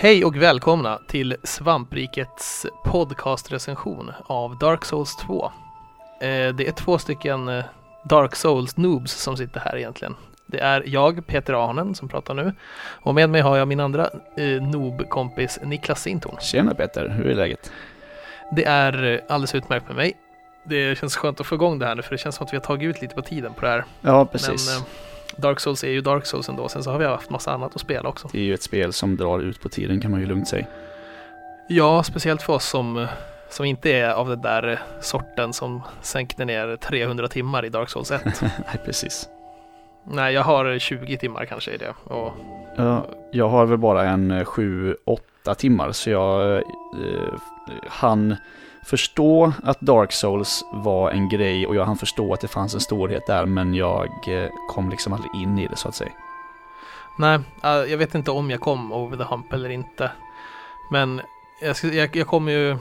Hej och välkomna till Svamprikets podcastrecension av Dark Souls 2. Eh, det är två stycken eh, Dark Souls noobs som sitter här egentligen. Det är jag, Peter Arnen, som pratar nu. Och med mig har jag min andra eh, noob-kompis Niklas Sintorn. Tjena Peter, hur är läget? Det är eh, alldeles utmärkt med mig. Det känns skönt att få igång det här nu för det känns som att vi har tagit ut lite på tiden på det här. Ja, precis. Men eh, Dark Souls är ju Dark Souls ändå. Sen så har vi haft massa annat att spela också. Det är ju ett spel som drar ut på tiden kan man ju lugnt säga. Ja, speciellt för oss som, eh, som inte är av den där eh, sorten som sänkte ner 300 timmar i Dark Souls 1. Nej, precis. Nej, jag har 20 timmar kanske i det. Och, Ja, jag har väl bara en 7-8 timmar så jag eh, hann förstå att Dark Souls var en grej och jag hann förstå att det fanns en storhet där men jag eh, kom liksom aldrig in i det så att säga. nej, jag vet inte om jag kom over the hump eller inte. Men jag, jag, jag kom ju,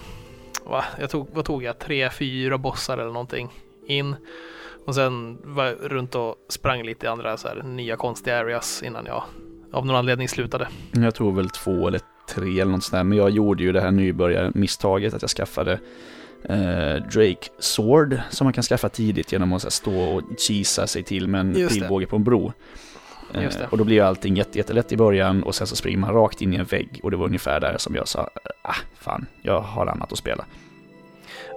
va, jag tog, vad tog jag, tre, fyra bossar eller någonting in. Och sen var jag runt och sprang lite i andra så här, nya konstiga areas innan jag av någon anledning slutade. Jag tror väl två eller tre eller något sånt där. Men jag gjorde ju det här nybörjarmisstaget att jag skaffade eh, Drake Sword som man kan skaffa tidigt genom att här, stå och kisa sig till med en Just det. pilbåge på en bro. Eh, och då blir ju allting jätte, jättelätt i början och sen så springer man rakt in i en vägg och det var ungefär där som jag sa, ah fan, jag har annat att spela.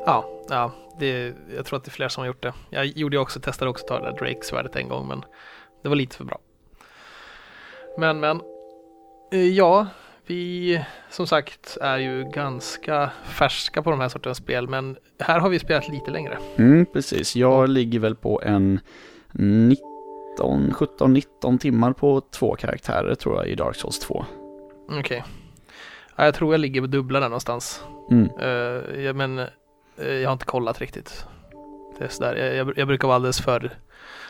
Ja, ja det, jag tror att det är fler som har gjort det. Jag gjorde också, testade också att ta det där Drake-svärdet en gång, men det var lite för bra. Men, men. eh, Ja, vi som sagt är ju ganska färska på de här sortens spel, men här har vi spelat lite längre. Mm, precis. Jag ligger väl på en 19, 17-19 timmar på två karaktärer tror jag i Dark Souls 2. Okej. Ja, jag tror jag ligger på dubbla där någonstans. Mm. Eh, ja, men eh, jag har inte kollat riktigt. Det är sådär. Jag, jag, jag brukar vara alldeles för,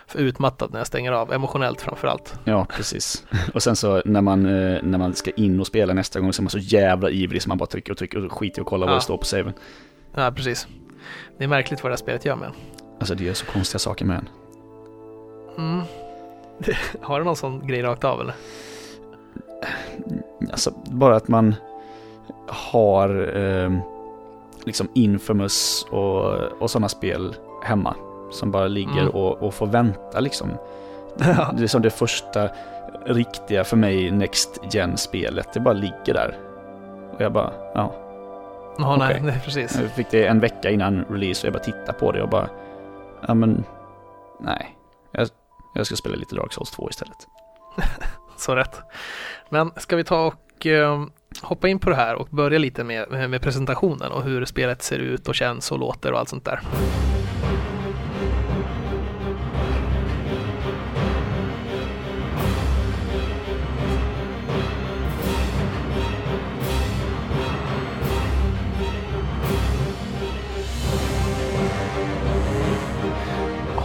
för utmattad när jag stänger av, emotionellt framför allt. Ja, precis. Och sen så när man, eh, när man ska in och spela nästa gång så är man så jävla ivrig så man bara trycker och trycker och skiter i att kolla vad Ja. det står på saven. Ja, precis. Det är märkligt vad det här spelet gör med en. Alltså det gör så konstiga saker med en. Mm. Har du någon sån grej rakt av eller? Alltså bara att man har eh, liksom Infamous och, och sådana spel hemma. Som bara ligger Mm. och, och får vänta liksom. Det är som det första riktiga för mig Next Gen-spelet. Det bara ligger där. Och jag bara, ja. Ja, nej, Okej. nej, precis. Jag fick det en vecka innan release och jag bara tittade på det och bara, ja men, nej. Jag, jag ska spela lite Dark Souls 2 istället. Så rätt. Men ska vi ta och eh, hoppa in på det här och börja lite med, med presentationen och hur spelet ser ut och känns och låter och allt sånt där.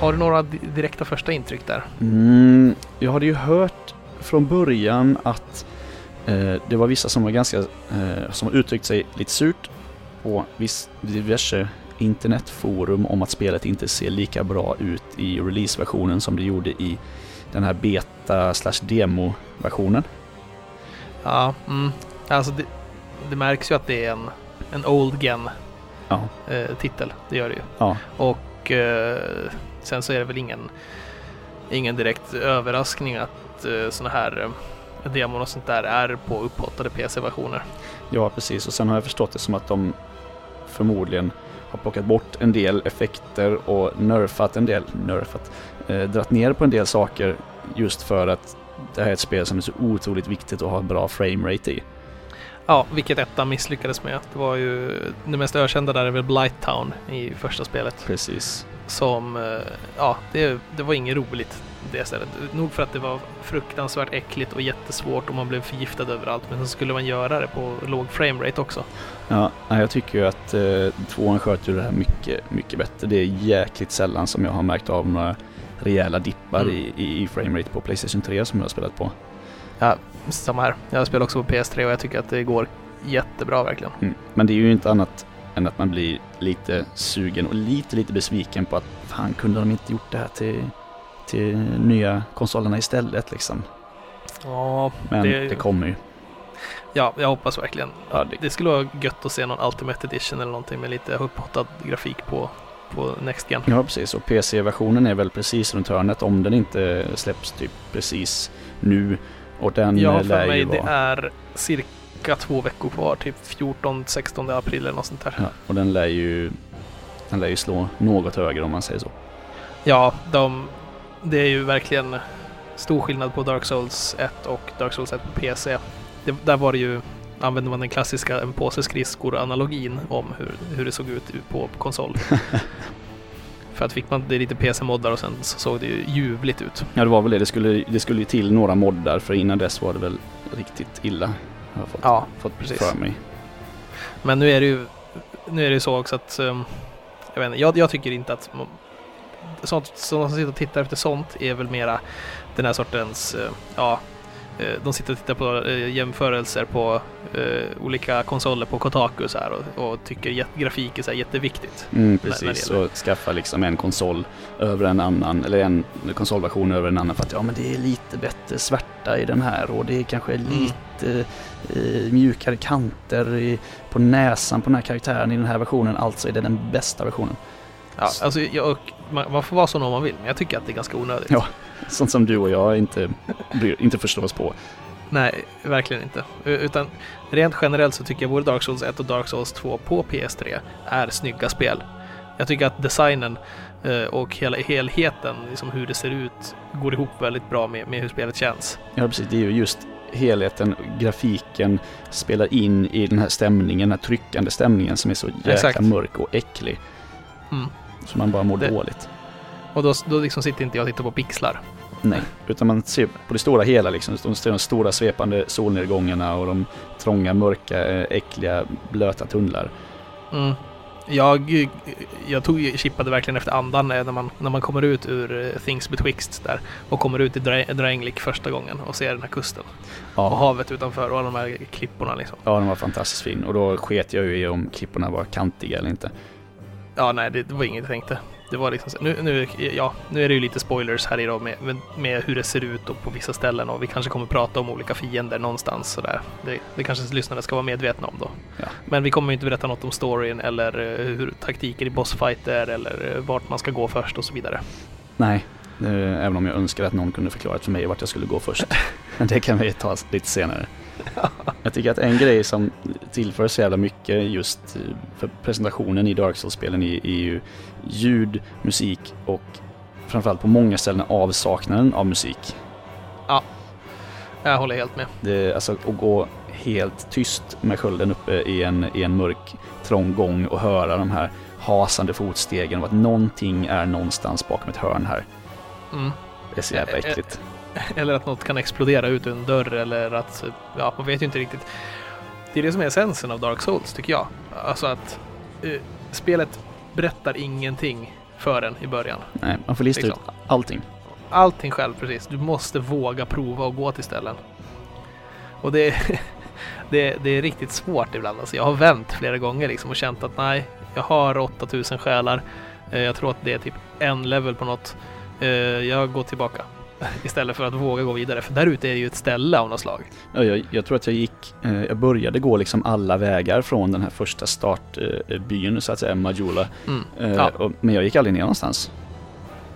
Har du några di- direkta första intryck där? Mm, jag hade ju hört från början att eh, det var vissa som var ganska, eh, som har uttryckt sig lite surt på viss, diverse internetforum om att spelet inte ser lika bra ut i releaseversionen som det gjorde i den här beta slash demo-versionen. Ja, mm. alltså det, det märks ju att det är en, en old gen Ja, eh, titel, det gör det ju. ja, Och eh, sen så är det väl ingen, ingen direkt överraskning att eh, sådana här eh, demon och sånt där är på upphottade PC-versioner. ja, precis. Och sen har jag förstått det som att de förmodligen har plockat bort en del effekter och nerfat en del, nerfat, eh, dratt ner på en del saker just för att det här är ett spel som är så otroligt viktigt att ha en bra framerate i. Ja, vilket ettan misslyckades med. Det var ju det mest ökända där är väl Blight Town i första spelet. Precis. Som, eh, ja, det, det var inget roligt det stället. Nog för att det var fruktansvärt äckligt och jättesvårt och man blev förgiftad överallt. Men så skulle man göra det på låg framerate också. Ja, jag tycker ju att eh, tvåan sköter ju det här mycket, mycket bättre. Det är jäkligt sällan som jag har märkt av några rejäla dippar Mm. i, i, i framerate på Playstation 3 som jag har spelat på. Ja, samma här. Jag spelar också på PS3 och jag tycker att det går jättebra verkligen. Mm. Men det är ju inte annat än att man blir lite sugen och lite, lite besviken på att fan kunde de inte gjort det här till, till nya konsolerna istället liksom. Ja, Men Det- det, kommer ju. Ja, jag hoppas verkligen. Ja, det, Det skulle vara gött att se någon Ultimate Edition eller någonting med lite upphottad grafik på, på Next Gen. ja precis. Och PC-versionen är väl precis runt hörnet om den inte släpps typ precis nu. Och den Ja, eh, för lär mig ju det vara... är cirka två veckor kvar, typ 14-16 april eller något sånt där. Ja, och den lär ju den lär ju slå något högre om man säger så. Ja, de, det är ju verkligen stor skillnad på Dark Souls 1 och Dark Souls 1 på PC. Det, där var det ju, använde man den klassiska en påse skridskor-analogin om hur, hur det såg ut på konsol. För att fick man det lite PC-moddar och sen så såg det ju ljuvligt ut. Ja det var väl det. Det skulle, det skulle ju till några moddar för innan dess var det väl riktigt illa. Har jag fått, Ja, fått precis. för mig. Men nu är det ju, nu är det så också att um, jag, vet inte, jag, jag tycker inte att sånt, sådana som sitter och tittar efter sånt är väl mera den här sortens, eh, ja, de sitter och tittar på eh, jämförelser på eh, olika konsoler på Kotaku så här och, och tycker grafik är så här jätteviktigt. Mm, precis, och skaffa liksom en konsol över en annan, eller en konsolversion över en annan för att ja men det är lite bättre svärta i den här och det är kanske Mm. lite eh, mjukare kanter i, på näsan på den här karaktären i den här versionen, alltså är det den bästa versionen. Ja, alltså, jag, man, man får vara sån om man vill, men jag tycker att det är ganska onödigt. Ja. Sånt som du och jag inte, inte förstår oss på. Nej, verkligen inte. Utan rent generellt så tycker jag både Dark Souls 1 och Dark Souls 2 på PS3 är snygga spel. Jag tycker att designen eh, och hela helheten, liksom hur det ser ut, går ihop väldigt bra med, med hur spelet känns. Ja precis, det är ju just helheten, grafiken spelar in i den här stämningen, den här tryckande stämningen som är så jäkla Exakt. mörk och äcklig. Mm. Så man bara mår Det- dåligt. Och då, då liksom sitter inte jag och tittar på pixlar. Nej, utan man ser på det stora hela liksom. De de stora svepande solnedgångarna och de trånga, mörka, eh, äckliga, blöta tunnlar. Mm. Jag, jag tog, chippade verkligen efter andan eh, när man, när man kommer ut ur eh, Things Betwixt där och kommer ut i Dranglik första gången och ser den här kusten och Ja, havet utanför och alla de här klipporna liksom. ja, den var fantastiskt fin. Och då sket jag ju i om klipporna var kantiga eller inte. Ja, nej, det, det var inget jag tänkte. Det var liksom så, nu, nu, ja, nu är det ju lite spoilers här idag med, med, med hur det ser ut och på vissa ställen och vi kanske kommer prata om olika fiender någonstans sådär. Det, det kanske lyssnarna ska vara medvetna om då. Ja. Men vi kommer ju inte berätta något om storyn eller eh, hur taktiker i bossfighter eller eh, vart man ska gå först och så vidare. Nej, även om jag önskar att någon kunde förklara för mig vart jag skulle gå först. Men det kan vi ta lite senare. Jag tycker att en grej som tillför så jävla mycket just eh, för presentationen i Dark Souls-spelen är ju ljud, musik och framförallt på många ställen avsaknaden av musik. Jag håller helt med. Det, alltså att gå helt tyst med skölden uppe i en, i en mörk trång gång och höra de här hasande fotstegen och att någonting är någonstans bakom ett hörn här. Mm. Det är så jävla Eh, eh, äckligt. Eller att något kan explodera ut ur en dörr eller att, ja, man vet ju inte riktigt. Det är det som är essensen av Dark Souls tycker jag. Alltså att eh, spelet berättar ingenting för en i början. Nej, man får lista liksom. ut allting. Allting själv precis. Du måste våga prova och gå till ställen. Och det är, det, det är riktigt svårt ibland. Alltså jag har vänt flera gånger liksom och känt att nej, jag har 8000 själar. Eh, Jag tror att det är typ en level på något. Eh, Jag går tillbaka. Istället för att våga gå vidare. För där ute är det ju ett ställe av något slag. Ja, jag, jag tror att jag gick, eh, jag började gå liksom alla vägar från den här första startbyn så att säga, Majula. Mm. Eh, Ja. och, men jag gick aldrig ner någonstans.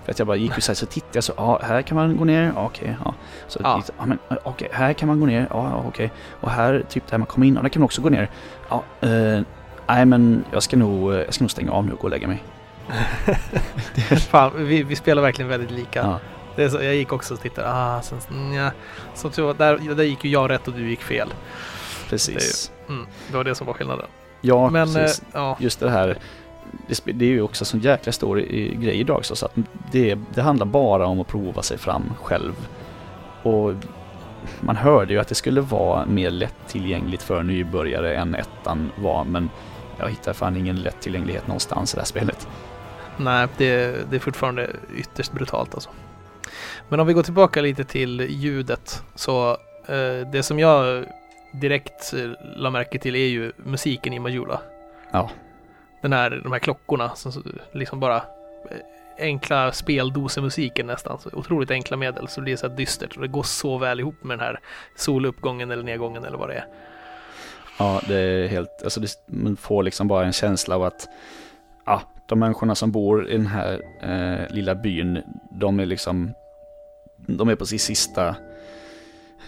För att jag bara gick och så, här, så tittade jag så, ja här kan man gå ner, ja, okej, ja. Så Ja. gick ja men eh, okej, här kan man gå ner, ja ja, okej. Och här, typ där man kommer in, ja där kan man också gå ner. Ja, eh, nej men jag ska nog, eh, jag ska nog stänga av nu och gå och lägga mig. Fan, vi, vi spelar verkligen väldigt lika. Ja, Det så, jag gick också och tittade. Ah, sen, nja. Så där, där gick ju jag rätt och du gick fel. precis. Mm, det var det som var skillnaden. Ja, Men eh, precis. ja, just det här det, det är ju också en sån jäkla stor i- grej i Dark Souls att det, det handlar bara om att prova sig fram själv. Och man hörde ju att det skulle vara mer lättillgängligt för nybörjare än ettan var men jag hittar fan ingen lättillgänglighet någonstans i det här spelet. nej, det, det är fortfarande ytterst brutalt alltså. Men om vi går tillbaka lite till ljudet så eh, det som jag direkt eh, la märke till är ju musiken i Majula. Ja. Den här, de här klockorna som liksom bara eh, enkla speldosemusiken nästan. Så otroligt enkla medel så det blir så här dystert och det går så väl ihop med den här soluppgången eller nedgången eller vad det är. Ja, det är helt, alltså det, man får liksom bara en känsla av att ja, de människorna som bor i den här eh, lilla byn, de är liksom, de är på sin sista,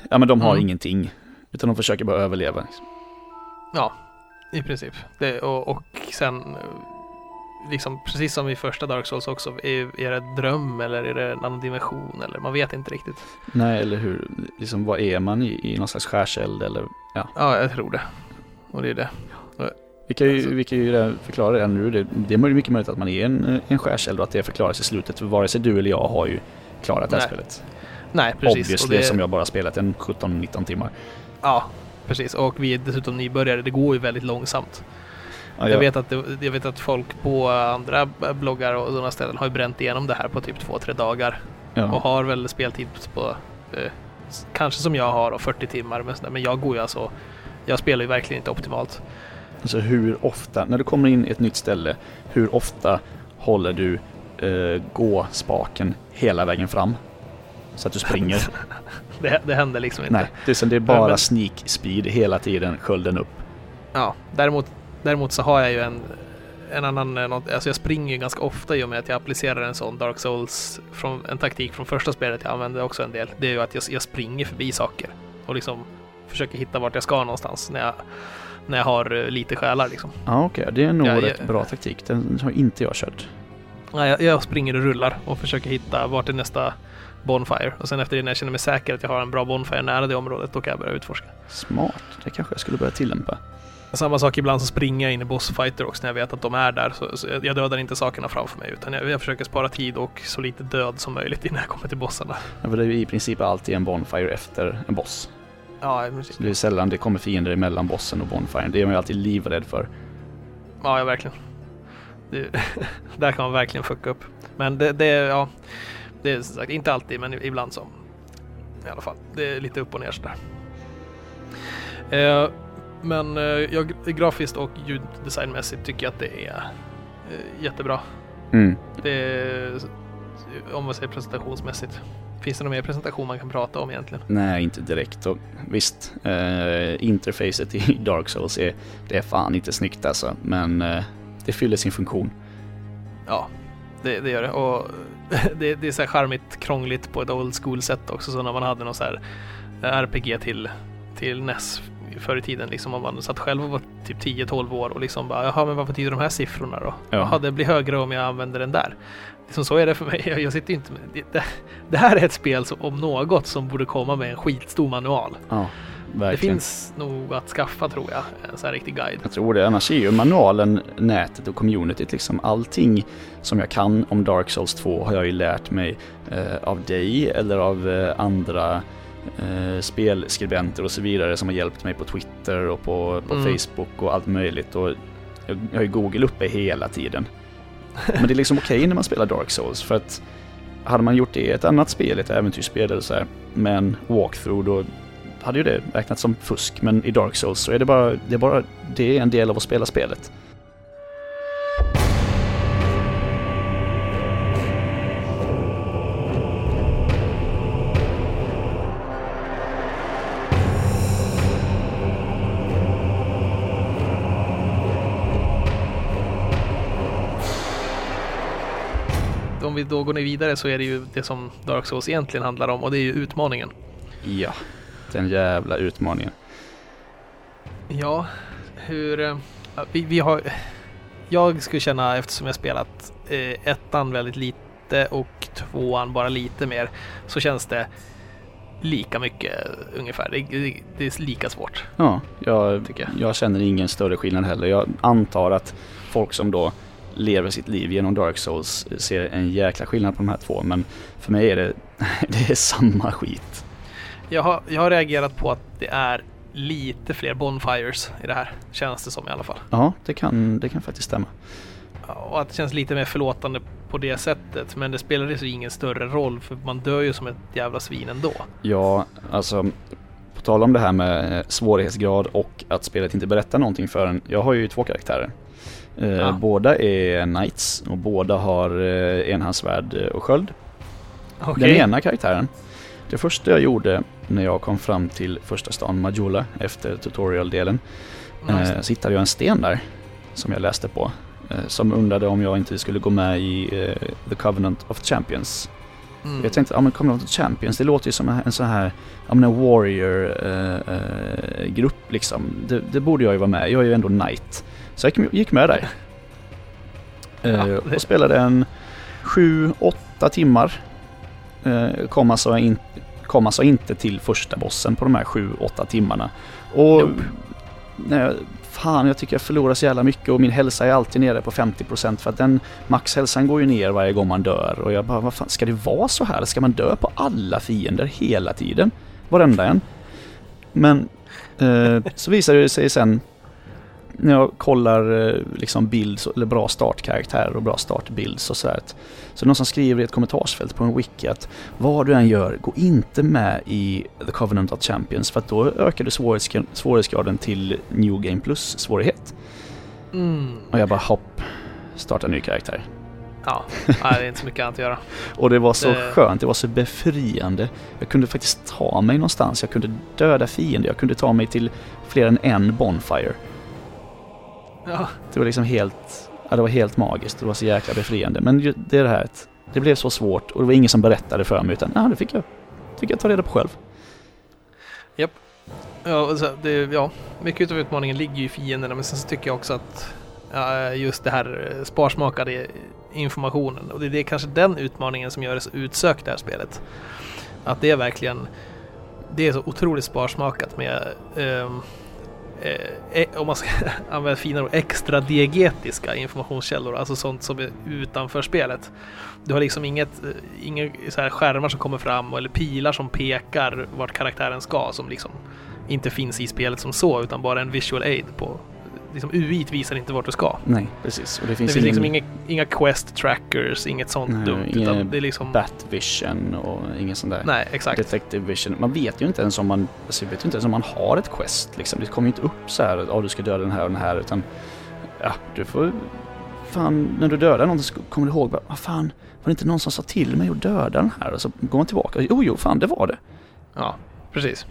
ja men de har Mm. ingenting, utan de försöker bara överleva. Ja, i princip. Det, och, och sen, liksom precis som i första Dark Souls också, är, är det dröm eller är det en annan dimension eller man vet inte riktigt. Nej, eller hur, liksom vad är man i, i någon slags skärseld eller, Ja, jag tror det. Och det är det. vi kan ju, Alltså- vi kan ju förklara det nu, det, det är mycket möjligt att man är en, en skärseld och att det förklaras i slutet, för vare sig du eller jag har ju klarat det här Nej. spelet. Nej, precis. Obviously, det, som jag bara spelat en 17-19 timmar. Ja, precis. Och vi är dessutom nybörjare. Det går ju väldigt långsamt. Ja, Jag, vet att det, jag vet att folk på andra bloggar och sådana ställen har ju bränt igenom det här på typ två, tre dagar. ja. Och har väl speltid på eh, kanske som jag har, och 40 timmar. Men, men jag går ju alltså, jag spelar ju verkligen inte optimalt. Alltså hur ofta, när du kommer in i ett nytt ställe, hur ofta håller du eh, gå-spaken hela vägen fram? Så att du springer. Det, det händer liksom inte. Nej, det är, det är bara men- sneak speed hela tiden, skölden upp. Ja, däremot, däremot så har jag ju en, en annan, eh, något, alltså jag springer ju ganska ofta i och med att jag applicerar en sån Dark Souls, från, en taktik från första spelet jag använder också en del. Det är ju att jag, jag springer förbi saker och liksom försöker hitta vart jag ska någonstans när jag, när jag har eh, lite själar liksom. Ja, okej, det är nog Ja, rätt jag- bra taktik. Den har inte jag kört. Jag, jag springer och rullar och försöker hitta vart är nästa Bonfire och sen efter det när jag känner mig säker att jag har en bra Bonfire nära det området, då kan jag börja utforska. Smart, det kanske jag skulle börja tillämpa. Samma sak ibland så springer jag in i bossfighter också när jag vet att de är där. Så, så jag dödar inte sakerna framför mig utan jag, jag försöker spara tid och så lite död som möjligt innan jag kommer till bossarna. Ja, för det är ju i princip alltid en bonfire efter en boss. Ja, i princip. Så det är sällan det kommer fiender emellan bossen och bonfiren. Det är man ju alltid livrädd för. Ja, ja verkligen. Där kan man verkligen fucka upp. Men det, det, ja, det är som sagt inte alltid, men ibland så. I alla fall. Det är lite upp och ner sådär. Eh, men eh, jag, grafiskt och ljuddesignmässigt tycker jag att det är eh, jättebra. Mm. Det är, om man säger presentationsmässigt. Finns det någon mer presentation man kan prata om egentligen? Nej, inte direkt. Och visst, eh, interfacet i Dark Souls är, det är fan inte snyggt alltså. Men eh, det fyller sin funktion. Ja, det, det gör det. Och det, det är så här charmigt krångligt på ett old school sätt också. Så när man hade någon så här RPG till, till NES förr i tiden. Liksom om man satt själv och var typ 10-12 år och liksom bara, jaha men vad betyder de här siffrorna då? Ja. Jaha, det blir högre om jag använder den där. Liksom så är det för mig. Jag, jag sitter inte med, det, det, det här är ett spel som om något som borde komma med en skitstor manual. Ja, Det verkligen. finns nog att skaffa tror jag, en sån här riktig guide. Jag tror det. Annars är ju manualen, nätet och communityt liksom allting som jag kan om Dark Souls 2 har jag ju lärt mig eh, av dig eller av eh, andra eh, spelskribenter och så vidare som har hjälpt mig på Twitter och på, på Mm. Facebook och allt möjligt. Och jag, jag har ju Google uppe hela tiden. Men det är liksom okej när man spelar Dark Souls för att hade man gjort det i ett annat spel, ett äventyrsspel eller så här, med en walkthrough då hade ju det räknats som fusk. Men i Dark Souls så är det bara, det är bara, det är en del av att spela spelet. Om vi då går vidare så är det ju det som Dark Souls egentligen handlar om och det är ju utmaningen. Ja, den jävla utmaningen. Ja, hur... eh, Vi, vi har... Jag skulle känna, eftersom jag spelat eh, ettan väldigt lite och tvåan bara lite mer, så känns det lika mycket eh, ungefär. Det, det, det är lika svårt. Ja, jag, Tycker jag. jag känner ingen större skillnad heller. Jag antar att folk som då lever sitt liv genom Dark Souls ser en jäkla skillnad på de här två. Men för mig är det, det är samma skit. Jag har, jag har reagerat på att det är lite fler bonfires i det här, känns det som i alla fall. Ja, det kan, det kan faktiskt stämma. Och att det känns lite mer förlåtande på det sättet. Men det spelar ju ingen större roll för man dör ju som ett jävla svin ändå. Ja, alltså på tal om det här med eh, svårighetsgrad och att spelet inte berättar någonting för en. Jag har ju två karaktärer. Eh, Ja. Båda är knights och båda har eh, enhandsvärd och sköld. Okej. Den ena karaktären. Det första jag gjorde när jag kom fram till första stan Majula efter tutorial-delen. Nice. Eh, så hittade jag en sten där som jag läste på. Eh, som undrade om jag inte skulle gå med i eh, The Covenant of Champions. Mm. Jag tänkte, ja men Covenant of Champions, det låter ju som en, sån här, ja men en warrior-grupp liksom. Det, det borde jag ju vara med jag är ju ändå knight. Så jag gick- med där. Eh, Ja, det- Och spelade en 7-8 timmar. Eh, kom, alltså in, kom alltså inte till första bossen på de här 7-8 timmarna. Och Nope. nej, fan jag tycker jag förlorar så jävla mycket och min hälsa är alltid nere på 50% för att den maxhälsan går ju ner varje gång man dör och jag bara vad fan ska det vara så här? Ska man dö på alla fiender hela tiden? Varenda en. Men eh, så visade det sig sen när jag kollar eh, liksom bilds eller bra startkaraktärer och bra startbilds och sådär. Så är det någon som skriver i ett kommentarsfält på en wiki att vad du än gör, gå inte med i The Covenant of Champions för att då ökar du svårighetsgra- svårighetsgraden till New Game Plus svårighet. Mm. Och jag bara hopp, starta ny karaktär. Ja, Nej, det är inte så mycket annat att göra. Och det var så Det- skönt, det var så befriande. Jag kunde faktiskt ta mig någonstans, jag kunde döda fiender, jag kunde ta mig till fler än en Bonfire. Ja, Det var liksom helt, ja, det var helt magiskt, det var så jäkla befriande. Men det är det här det blev så svårt och det var ingen som berättade för mig utan ja, det fick jag, fick jag ta reda på själv. ja, och så, det, ja, mycket av utmaningen ligger ju i fienderna men sen så tycker jag också att ja, just det här eh, sparsmakade informationen och det är kanske den utmaningen som gör det så utsökt det här spelet. Att det är verkligen det är så otroligt sparsmakat med ehm, Eh, eh, om man ska använda fina ord, extra diegetiska informationskällor, alltså sånt som är utanför spelet. Du har liksom inget, eh, inga så här skärmar som kommer fram eller pilar som pekar vart karaktären ska som liksom inte finns i spelet som så utan bara en visual aid på liksom UI visar inte vart du ska. Nej, precis. Och det Det finns, finns ingen liksom inga, inga quest trackers, inget sånt Nej, dumt utan det är liksom... Batvision och ingen sån där Nej, exakt. Detective Vision. Man vet ju inte ens om man, alltså, vet ju inte ens om man har ett quest liksom. Det kommer ju inte upp så här, ja du ska döda den här och den här utan ja, du får fan, när du dödar någon så kommer du ihåg, bara, vad fan, var det inte någon som sa till mig att döda den här? Och så går man tillbaka, jo, jo, fan det var det. Ja, precis.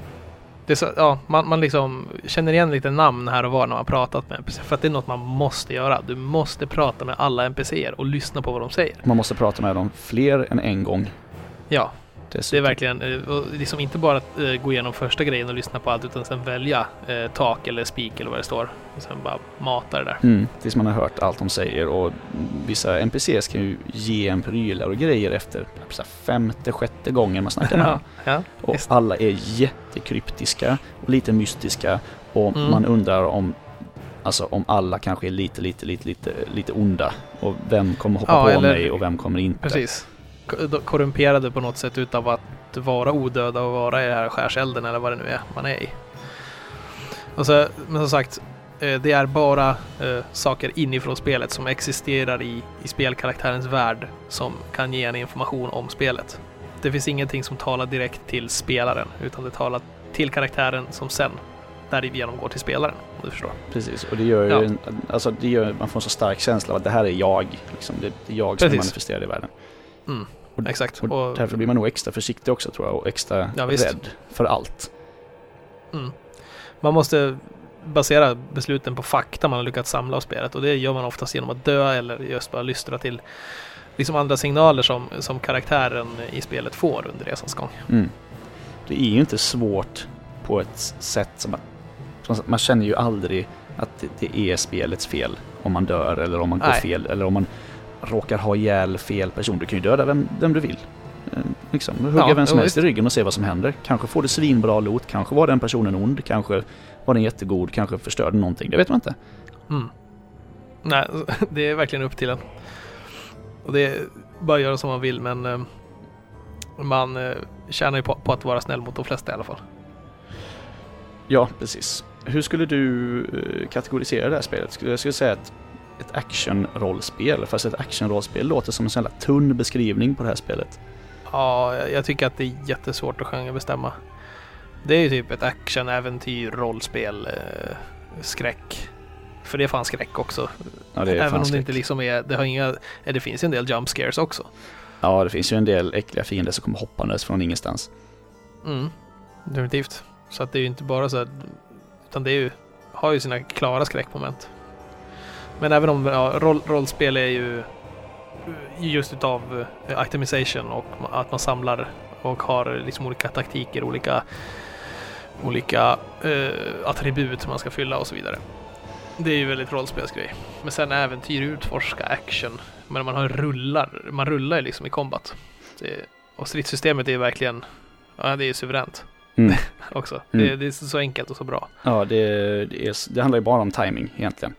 Det så, ja, man, man liksom känner igen lite namn här och var när man pratat med NPC. För att det är något man måste göra. Du måste prata med alla NPCer och lyssna på vad de säger. Man måste prata med dem fler än en gång. Ja, Dessutom. det är verkligen eh, och liksom inte bara att eh, gå igenom första grejen och lyssna på allt utan sen välja eh, tak eller spik eller vad det står. Och sen bara mata det där. Mm, tills man har hört allt de säger och vissa NPCs kan ju ge en prylar och grejer efter här femte, sjätte gången man snackar med ja, ja, Och visst. alla är jättekryptiska och lite mystiska och Mm. man undrar om Alltså om alla kanske är lite, lite, lite, lite, lite onda och vem kommer hoppa Ja, på eller- mig och vem kommer inte. precis. Ko- de- Korrumperade på något sätt utav att vara odöda och vara i den här skärselden eller vad det nu är man är i. Och så, men som sagt, eh, det är bara eh, saker inifrån spelet som existerar i, i spelkaraktärens värld som kan ge en information om spelet. Det finns ingenting som talar direkt till spelaren utan det talar till karaktären som sen därigenom går till spelaren. Om du förstår. Precis, och det gör ju, Ja. en, alltså det gör, man får en så stark känsla av att det här är jag. Liksom. Det, är jag som Precis. manifesterad i världen. Mm, Och- exakt. Och Och, därför blir man nog extra försiktig också tror jag och extra Ja, rädd för allt. Mm. Man måste basera besluten på fakta man har lyckats samla av spelet och det gör man oftast genom att dö eller just bara lystra till liksom andra signaler som, som karaktären i spelet får under resans gång. Mm. Det är ju inte svårt på ett sätt som att man känner ju aldrig att det, det är spelets fel om man dör eller om man går Nej. fel eller om man råkar ha ihjäl fel person. Du kan ju döda vem, vem du vill. Eh, Liksom, hugga Ja, vem som helst i ryggen och se vad som händer. Kanske får du svinbra loot, kanske var den personen ond, kanske var den jättegod, kanske förstörde någonting. Det vet man inte. Mm. Nej, det är verkligen upp till en. Och det är bara att göra som man vill men eh, man eh, tjänar ju på, på att vara snäll mot de flesta i alla fall. Ja, precis. Hur skulle du kategorisera det här spelet? Jag skulle säga att ett action-rollspel, fast ett action-rollspel låter som en sån här tunn beskrivning på det här spelet. Ja, jag- tycker att det är jättesvårt att genrebestämma. Det är ju typ ett action, äventyr, rollspel, eh, skräck, För det är fan skräck också. Ja, Även om det skräck. inte liksom är, det har inga, eh, det finns ju en del jump scares också. Ja, det finns ju en del äckliga fiender som kommer hoppandes från ingenstans. Mm, definitivt. Så att det är ju inte bara så här, utan det är ju, har ju sina klara skräckmoment. Men även om ja, roll, rollspel är ju just utav eh, itemization och att man samlar och har liksom olika taktiker, olika, olika eh, attribut man ska fylla och så vidare. Det är ju väldigt rollspelsgrej. Men sen äventyr, utforska, action. Men man har rullar, man rullar ju liksom i combat. Det, och stridssystemet är ju verkligen, ja det är suveränt Mm. också. Mm. Det, det är så enkelt och så bra. Ja, det, det, är, det handlar ju bara om timing egentligen.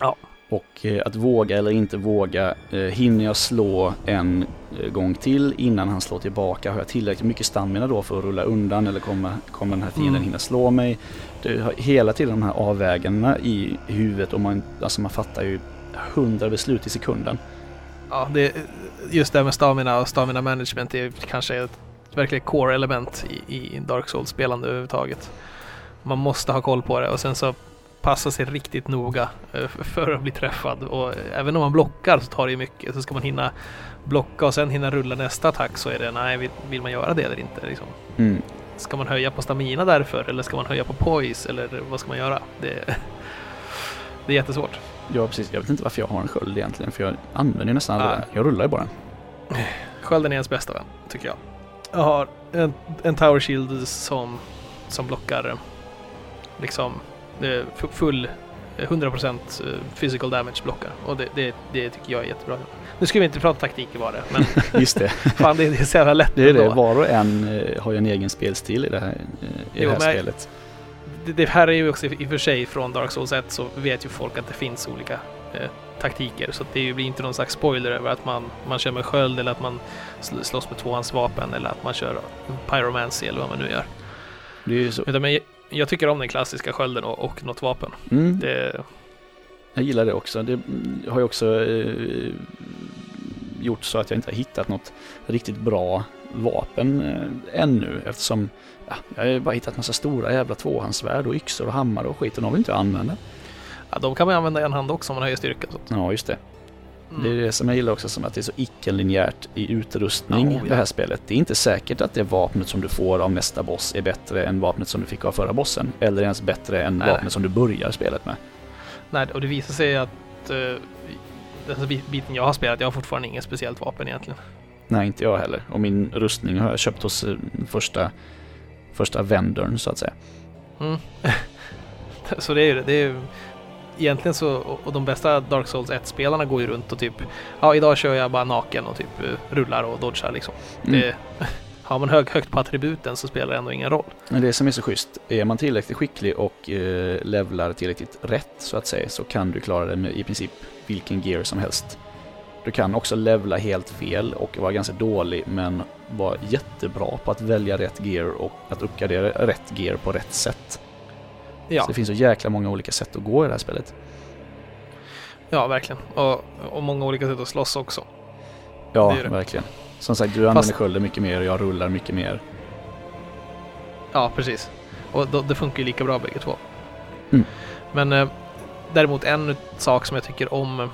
Ja. Och eh, att våga eller inte våga. Eh, hinner jag slå en eh, gång till innan han slår tillbaka? Har jag tillräckligt mycket stamina då för att rulla undan eller kommer, kommer den här fienden Mm. hinna slå mig? Det har hela tiden de här avvägandena i huvudet och man, alltså man fattar ju hundra beslut i sekunden. Ja, det, just det här med stamina och stamina management är kanske ett verkligen core element i, i Dark Souls-spelande överhuvudtaget. Man måste ha koll på det och sen så passa sig riktigt noga eh, för att bli träffad. Och även om man blockar så tar det ju mycket. Så ska man hinna blocka och sen hinna rulla nästa attack så är det nej, vill, man göra det eller inte? Liksom. Mm. Ska man höja på stamina därför eller ska man höja på poise eller vad ska man göra? Det, det är jättesvårt. Ja, precis. Jag vet inte varför jag har en sköld egentligen, för jag använder ju nästan aldrig den. Jag rullar ju bara den. Skölden är ens bästa vän, tycker jag. Jag har en, en Tower Shield som, som blockar eh, liksom eh, full eh, 100% eh, physical damage blockar. Och det, det, det tycker jag är jättebra. Nu ska vi inte prata taktik i det, men Just det. fan det, det är så jävla lätt Det är det. Var och en eh, har ju en egen spelstil i det här, eh, i Jo, det här spelet. Det, det här är ju också i och för sig från Dark Souls 1 så vet ju folk att det finns olika eh, taktiker. Så det blir inte någon slags spoiler över att man, man kör med sköld eller att man sl- slåss med tvåhandsvapen eller att man kör pyromancy eller vad man nu gör. Det är ju så. Utan men jag, tycker om den klassiska skölden och, och något vapen. Mm, Det, jag gillar det också. Det har ju också eh, gjort så att jag inte har hittat något riktigt bra vapen eh, ännu eftersom ja, jag har bara hittat massa stora jävla tvåhandssvärd och yxor och hammare och skit och de vill inte jag använda. ja, de kan man använda i en hand också om man höjer styrkan. Så. Ja, just det. Mm. Det är det som jag gillar också, som att det är så icke-linjärt i utrustning, oh ja. det här spelet. Det är inte säkert att det vapnet som du får av nästa boss är bättre än vapnet som du fick av förra bossen. Eller ens bättre än Nej. vapnet som du börjar spelet med. Nej, och det visar sig att uh, den biten jag har spelat, jag har fortfarande inget speciellt vapen egentligen. Nej, inte jag heller. Och min rustning har jag köpt hos eh, första, första vendorn så att säga. Mm. så det är ju det. det är ju, egentligen så, och de bästa Dark Souls 1-spelarna går ju runt och typ, ja idag kör jag bara naken och typ eh, rullar och dodgar liksom. Mm. Det, har man hög, högt på attributen så spelar det ändå ingen roll. Men det som är så schysst, är man tillräckligt skicklig och eh, levlar tillräckligt rätt så att säga så kan du klara det med i princip vilken gear som helst. Du kan också levla helt fel och vara ganska dålig men vara jättebra på att välja rätt gear och att uppgradera rätt gear på rätt sätt. Ja, Så det finns så jäkla många olika sätt att gå i det här spelet. ja verkligen. Och, och många olika sätt att slåss också. Ja, Det det. verkligen. Som sagt, du använder Fast- skölden mycket mer och jag rullar mycket mer. Ja, precis. Och då, det funkar ju lika bra bägge två. Mm. Men eh, däremot en sak som jag tycker om,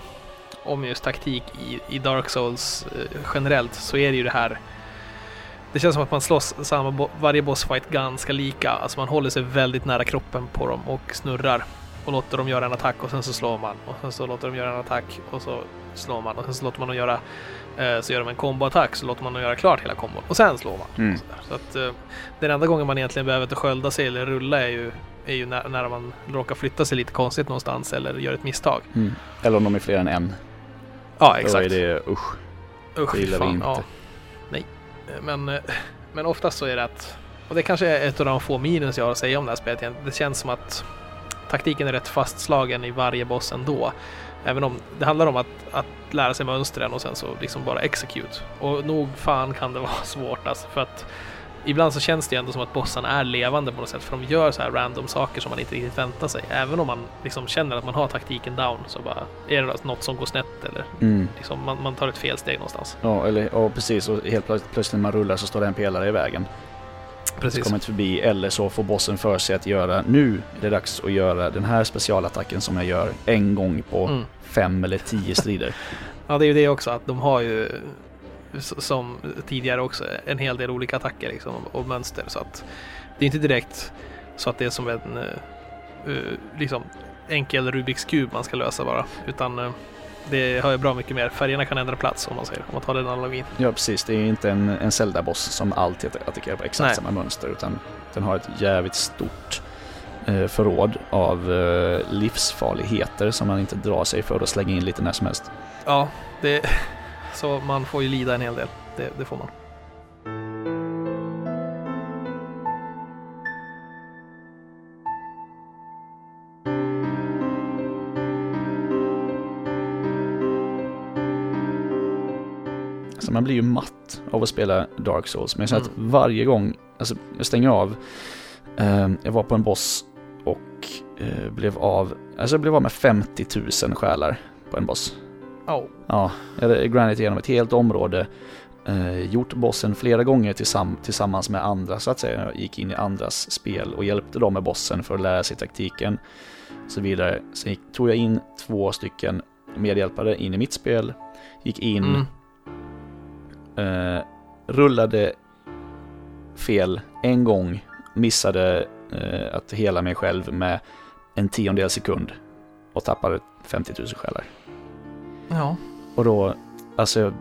om just taktik i, i Dark Souls eh, generellt så är det ju det här det känns som att man slåss samma varje bossfight ganska lika. Alltså man håller sig väldigt nära kroppen på dem och snurrar och låter dem göra en attack och sen så slår man och sen så låter de göra en attack och så slår man och sen så låter man dem göra eh, så gör de en komboattack så låter man dem göra klart hela kombon och sen slår man. Mm. Så att eh, den enda gången man egentligen behöver skölda sig eller rulla är ju, är ju när, när man råkar flytta sig lite konstigt någonstans eller gör ett misstag. Mm. Eller om de är fler än en. Ja, Då exakt. är det usch. Usch, det gillar vi fan. inte. Ja. Men, eh, men oftast så är det att, och det kanske är ett av de få minus jag har att säga om det här spelet. Det känns som att taktiken är rätt fastslagen i varje boss ändå. Även om det handlar om att, att lära sig mönstren och sen så liksom bara execute. Och nog fan kan det vara svårt alltså. För att ibland så känns det ju ändå som att bossarna är levande på något sätt. För de gör så här random saker som man inte riktigt väntar sig. Även om man liksom känner att man har taktiken down så bara är det något som går snett eller Mm. liksom man, man tar ett fel steg någonstans. Ja, eller, ja, precis. Och helt plötsligt, plötsligt när man rullar så står det en pelare i vägen. Precis. kommer inte förbi eller så får bossen för sig att göra nu är det dags att göra den här specialattacken som jag gör en gång på Mm. fem eller tio strider. Ja, det är ju det också att de har ju som tidigare också en hel del olika attacker liksom, och mönster så att det är inte direkt så att det är som en eh, liksom enkel Rubiks kub man ska lösa bara utan eh, det har ju bra mycket mer. Färgerna kan ändra plats om man säger, om man tar den analogin. Ja precis, det är inte en, en Zelda-boss som alltid attackerar på exakt Nej. samma mönster utan den har ett jävligt stort eh, förråd av eh, livsfarligheter som man inte drar sig för att slänga in lite när som helst. Ja, det, så man får ju lida en hel del. Det, det får man. Alltså man blir ju matt av att spela Dark Souls. Men jag känner att Mm. varje gång, alltså jag stänger av. Eh, jag var på en boss och eh, blev av, alltså jag blev av med 50 000 själar på en boss. Oh. Ja, jag hade grindat igenom ett helt område. Eh, gjort bossen flera gånger tillsam- tillsammans med andra så att säga. Jag gick in i andras spel och hjälpte dem med bossen för att lära sig taktiken. Och så vidare. Sen gick, tog jag in två stycken medhjälpare in i mitt spel. Gick in, Mm. eh, rullade fel en gång, missade eh, att hela mig själv med en tiondel sekund och tappade 50 000 själar. Ja. Och då, alltså,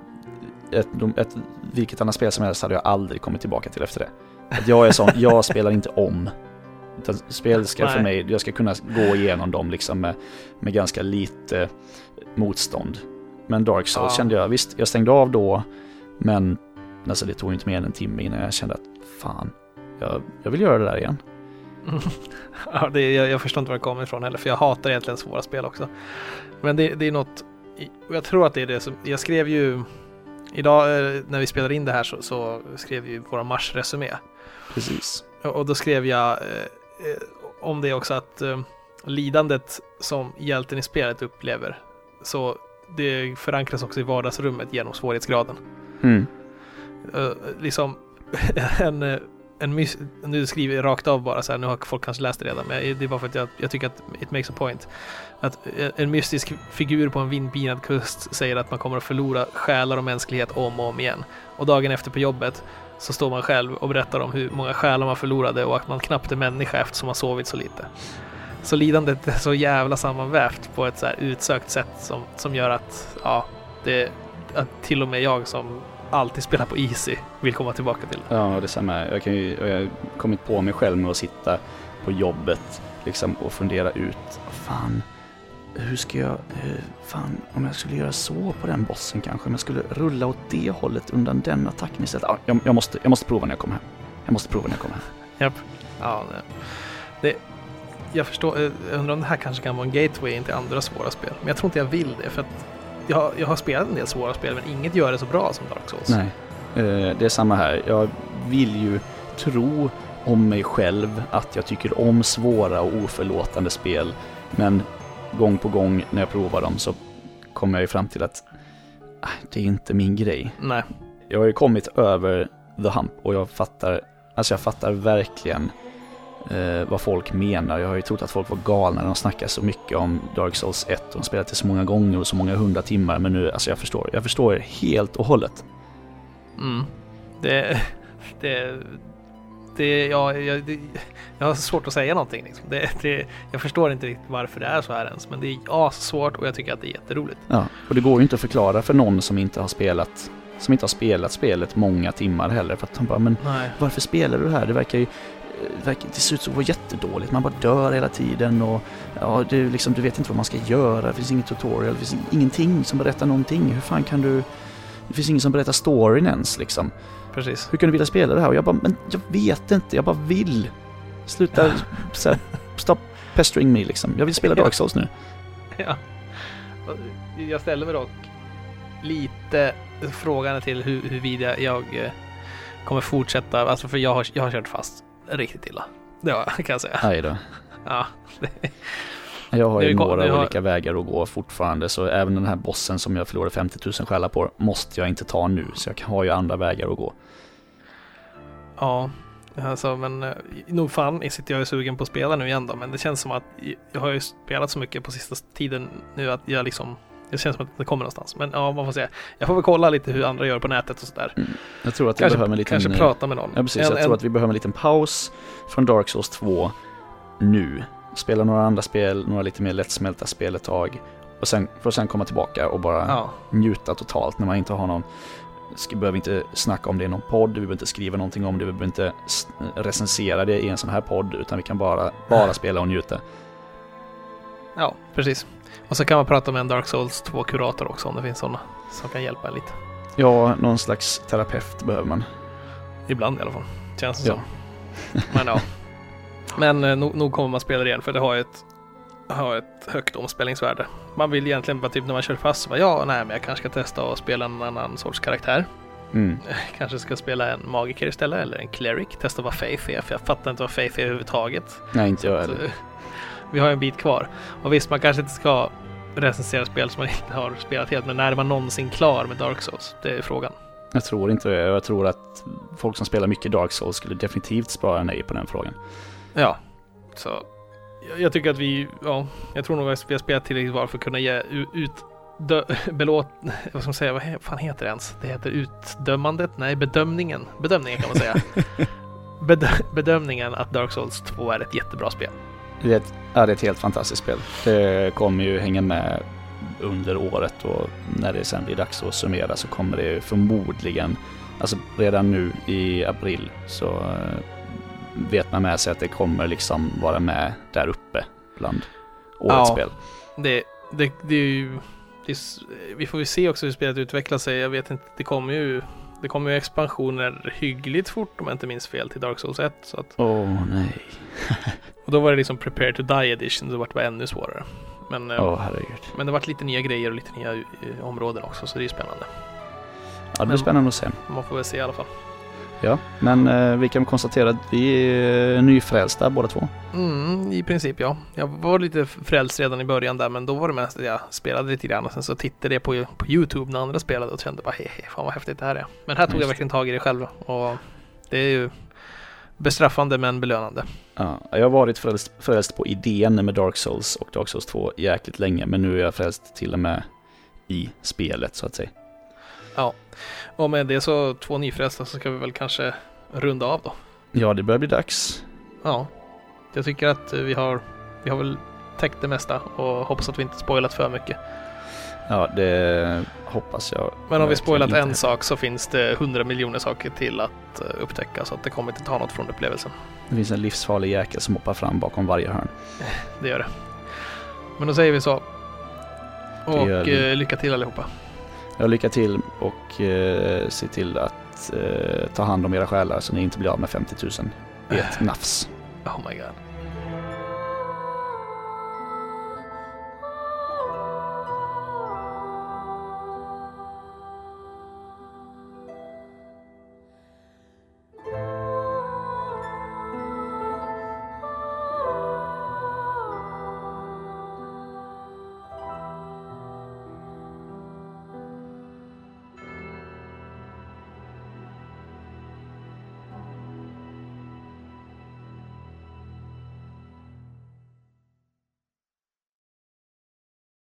ett, ett, vilket annat spel som helst hade jag aldrig kommit tillbaka till efter det. Att jag är sån, jag spelar inte om. Utan spel ska för Nej. mig, jag ska kunna gå igenom dem liksom med, med ganska lite motstånd. Men Dark Souls Ja. kände jag, visst, jag stängde av då, men alltså, det tog inte mer än en timme innan jag kände att fan, jag, jag vill göra det där igen. ja, det, jag, jag förstår inte var det kommer ifrån heller, för jag hatar egentligen svåra spel också. Men det, det är något, och jag tror att det är det som, jag skrev ju, idag eh, när vi spelade in det här så, så skrev vi våra marsresumé. Precis. Och och då skrev jag eh, eh, om det också att eh, lidandet som hjälten i spelet upplever, så det förankras också i vardagsrummet genom svårighetsgraden. Mm. Eh, liksom en, eh, en miss, nu skriver jag rakt av bara så här, nu har folk kanske läst det redan, men det är bara för att jag, jag tycker att it makes a point. Att eh, en mystisk figur på en vindpinad kust säger att man kommer att förlora själar och mänsklighet om och om igen. Och dagen efter på jobbet så står man själv och berättar om hur många själar man förlorade och att man knappt är människa eftersom man sovit så lite. Så lidandet är så jävla sammanvävt på ett så här utsökt sätt som, som gör att, ja, det, att till och med jag som alltid spelar på easy vill komma tillbaka till det. Ja, detsamma. Jag, kan ju, jag har kommit på mig själv med att sitta på jobbet liksom, och fundera ut, fan, hur ska jag, fan, om jag skulle göra så på den bossen kanske, om jag skulle rulla åt det hållet undan den attacken istället. Ja, jag, jag, måste, jag måste prova när jag kommer hem. Jag måste prova när jag kommer hem. Japp. Ja, det, det, jag förstår, jag undrar om det här kanske kan vara en gateway in till andra svåra spel. Men jag tror inte jag vill det för att jag, har- jag har spelat en del svåra spel men inget gör det så bra som Dark Souls. Nej, eh, det är samma här. Jag vill ju tro om mig själv att jag tycker om svåra och oförlåtande spel. Men gång på gång när jag provar dem så kommer jag ju fram till att ah, det är inte min grej. Nej. Jag har ju kommit över the hump och jag fattar, alltså jag fattar verkligen eh, vad folk menar. Jag har ju trott att folk var galna när de snackar så mycket om Dark Souls 1 och de spelat det så många gånger och så många hundra timmar. Men nu, alltså jag förstår, jag förstår helt och hållet. Mm. Det, det, det, ja, jag, det, jag har svårt att säga någonting. Liksom. Det, det, jag förstår inte riktigt varför det är så här ens, men det är svårt och jag tycker att det är jätteroligt. Ja, och det går ju inte att förklara för någon som inte har spelat som inte har spelat spelet många timmar heller. För att de bara, men Nej. varför spelar du det här? Det verkar ju verkar, det ser ut att vara jättedåligt. Man bara dör hela tiden och ja, är liksom, du vet inte vad man ska göra. Det finns ingen tutorial, det finns ingenting som berättar någonting. Hur fan kan du... Det finns ingen som berättar storyn ens liksom. Precis. Hur kan du vilja spela det här? Och jag bara, men jag vet inte, jag bara vill. Sluta, så här, stop pestering me liksom. Jag vill spela Dark Souls nu. Ja. Jag ställer mig dock lite frågan till hur, huruvida jag eh, kommer fortsätta, alltså för jag har, jag har kört fast riktigt illa. Det kan jag säga. Aj då. Ja, Jag har ju några har- olika vägar att gå fortfarande så även den här bossen som jag förlorade 50 000 själar på måste jag inte ta nu så jag har ju andra vägar att gå. ja. Alltså, men eh, nog fan sitter jag ju sugen på att spela nu igen då, men det känns som att jag har ju spelat så mycket på sista tiden nu att jag liksom det känns som att det kommer någonstans. Men ja, man får se. Jag får väl kolla lite hur andra gör på nätet och sådär. Mm. Jag tror att vi kanske, behöver en liten... Kanske prata med någon. Ja, precis. En, jag tror en... att vi behöver en liten paus från Dark Souls 2 nu. Spela några andra spel, några lite mer lättsmälta spel ett tag. Och sen, för att sen komma tillbaka och bara ja. njuta totalt när man inte har någon vi behöver inte snacka om det i någon podd, vi behöver inte skriva någonting om det, vi behöver inte recensera det i en sån här podd, utan vi kan bara, bara spela och njuta. Ja, precis. Och så kan man prata med en Dark Souls 2-kurator också om det finns sådana som kan hjälpa en lite. Ja, någon slags terapeut behöver man. Ibland i alla fall, känns det ja. som. Men ja. Men eh, nog, nog kommer man spela det igen för det har ett, har ett högt omspelningsvärde. Man vill egentligen bara typ när man kör fast, så bara, ja, nej, men jag kanske ska testa att spela en annan sorts karaktär. Mm. Kanske ska spela en magiker istället eller en cleric. Testa vad Faith är, för jag fattar inte vad Faith är överhuvudtaget. Nej, inte jag heller. Vi har en bit kvar. Och visst, man kanske inte ska recensera spel som man inte har spelat helt, men när är man någonsin klar med Dark Souls? Det är frågan. Jag tror inte det. Jag tror att folk som spelar mycket Dark Souls skulle definitivt spara nej på den frågan. Ja, så jag tycker att vi, ja, jag tror nog att vi har spelat tillräckligt bra för att kunna ge ut dö, belåt, vad ska man säga, vad fan heter det ens? Det heter utdömandet? Nej, bedömningen. Bedömningen kan man säga. Bedö, bedömningen att Dark Souls 2 är ett jättebra spel. Det är ett, helt fantastiskt spel. Det kommer ju hänga med under året och när det sen blir dags att summera så kommer det förmodligen, alltså redan nu i april så eh, vet man med sig att det kommer liksom vara med där uppe bland årets ja, spel. Det, det, det är ju, det är, vi får ju se också hur spelet utvecklar sig. Jag vet inte, det kommer ju det kommer ju expansioner hyggligt fort om jag inte minns fel till Dark Souls 1. Åh oh, nej. och då var det liksom Prepare to Die edition, så vart det ännu svårare. Men, oh, men det vart lite nya grejer och lite nya uh, områden också, så det är spännande. Ja, det blir spännande att se. Man får väl se i alla fall. Ja, men eh, vi kan konstatera att vi är nyfrälsta båda två. Mm, i princip ja. Jag var lite frälst redan i början där, men då var det mest att jag spelade lite grann och sen så tittade jag på, på YouTube när andra spelade och kände bara hehe, fan vad häftigt det här är. Men här tog Just. jag verkligen tag i det själv och det är ju bestraffande men belönande. Ja, jag har varit frälst, frälst på idén med Dark Souls och Dark Souls 2 jäkligt länge, men nu är jag frälst till och med i spelet så att säga. Ja, och med det så två nyfrälsta så ska vi väl kanske runda av då. Ja, det börjar bli dags. Ja, jag tycker att vi har, vi har väl täckt det mesta och hoppas att vi inte spoilat för mycket. Ja, det hoppas jag. Men om vi spoilat en heller. sak så finns det hundra miljoner saker till att eh, upptäcka så att det kommer inte ta något från upplevelsen. Det finns en livsfarlig jäkel som hoppar fram bakom varje hörn. Det gör det. Men då säger vi så. Och eh, lycka till allihopa. Ja, lycka till och eh, se till att eh, ta hand om era själar så ni inte blir av med 50 000 i ett nafs. Oh my god.